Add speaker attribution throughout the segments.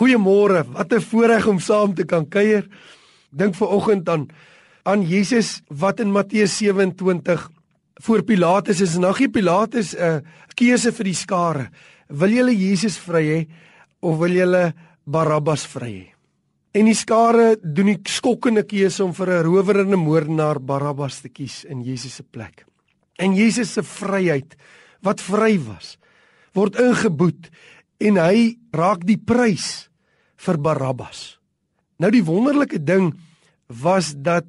Speaker 1: Goeiemôre. Wat 'n voorreg om saam te kan kuier. Dink ver oggend aan aan Jesus wat in Matteus 27 voor Pilatus is. Nou gee Pilatus 'n uh, keuse vir die skare. Wil julle Jesus vry hê of wil julle Barabbas vry hê? En die skare doen die skokkende keuse om vir 'n rower en 'n moordenaar Barabbas te kies in Jesus se plek. En Jesus se vryheid wat vry was, word ingeboet en hy raak die prys vir Barabbas. Nou die wonderlike ding was dat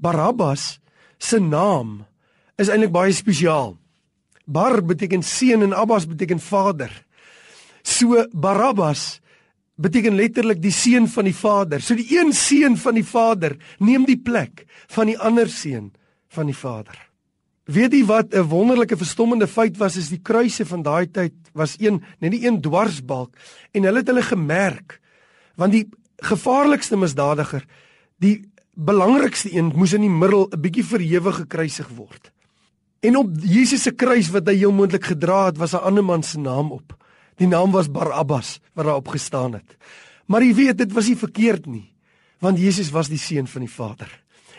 Speaker 1: Barabbas se naam is eintlik baie spesiaal. Bar beteken seun en Abbas beteken vader. So Barabbas beteken letterlik die seun van die vader. So die een seun van die vader neem die plek van die ander seun van die vader. Weet jy wat 'n wonderlike verstommende feit was is die kruise van daai tyd was een net nie een dwarsbalk en hulle het hulle gemerk want die gevaarlikste misdadiger die belangrikste een moes in die middel 'n bietjie verhewe gekruisig word. En op Jesus se kruis wat hy heel moontlik gedra het was 'n ander man se naam op. Die naam was Barabbas wat daar op gestaan het. Maar jy weet dit was nie verkeerd nie want Jesus was die seun van die Vader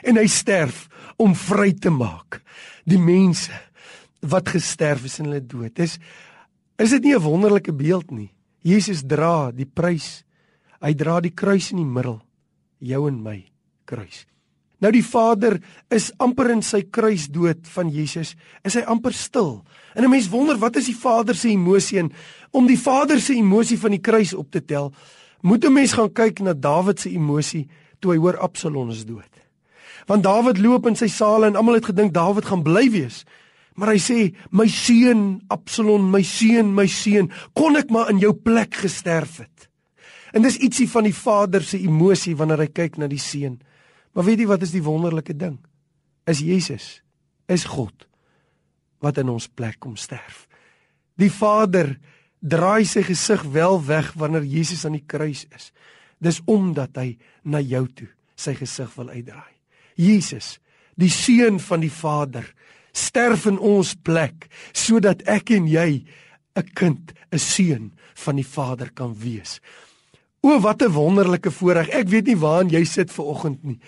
Speaker 1: en hy sterf om vry te maak die mense wat gesterf is in hulle dood. Dis is dit nie 'n wonderlike beeld nie? Jesus dra die prys. Hy dra die kruis in die middel, jou en my kruis. Nou die Vader is amper in sy kruisdood van Jesus, is hy amper stil. En 'n mens wonder wat is die Vader se emosie en om die Vader se emosie van die kruis op te tel, moet 'n mens gaan kyk na Dawid se emosie toe hy hoor Absalom is dood. Want Dawid loop in sy saal en almal het gedink Dawid gaan bly wees. Maar hy sê, "My seun Absalom, my seun, my seun, kon ek maar in jou plek gesterf het." En dis ietsie van die Vader se emosie wanneer hy kyk na die seun. Maar weet jy wat is die wonderlike ding? Is Jesus is God wat in ons plek kom sterf. Die Vader draai sy gesig wel weg wanneer Jesus aan die kruis is. Dis omdat hy na jou toe sy gesig wil uitdraai. Jesus, die seun van die Vader, sterf in ons plek sodat ek en jy 'n kind, 'n seun van die Vader kan wees. O wat 'n wonderlike voorreg. Ek weet nie waaraan jy sit ver oggend nie.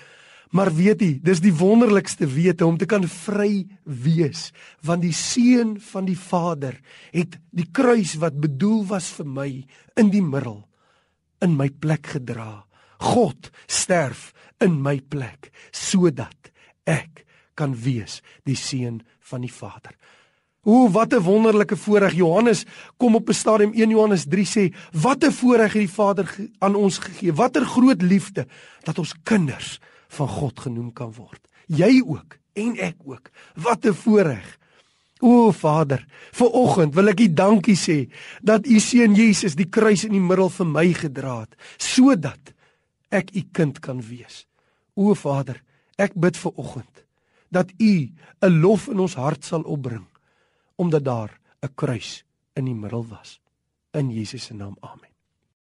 Speaker 1: Maar weet jy, dis die wonderlikste wete om te kan vry wees, want die seun van die Vader het die kruis wat bedoel was vir my in die middel in my plek gedra. God sterf in my plek sodat ek kan wees die seun van die Vader. O wat 'n wonderlike voorreg. Johannes kom op 'n stadium 1 Johannes 3 sê wat 'n voorreg het die Vader aan ons gegee. Watter groot liefde dat ons kinders van God genoem kan word. Jy ook en ek ook. Wat 'n voorreg. O Vader vir oggend wil ek u dankie sê dat u seun Jesus die kruis in die middel vir my gedra het sodat ek u kind kan wees. O Vader ek bid vir oggend dat u 'n lof in ons hart sal opbring omdat daar 'n kruis in die middel was. In Jesus se naam. Amen.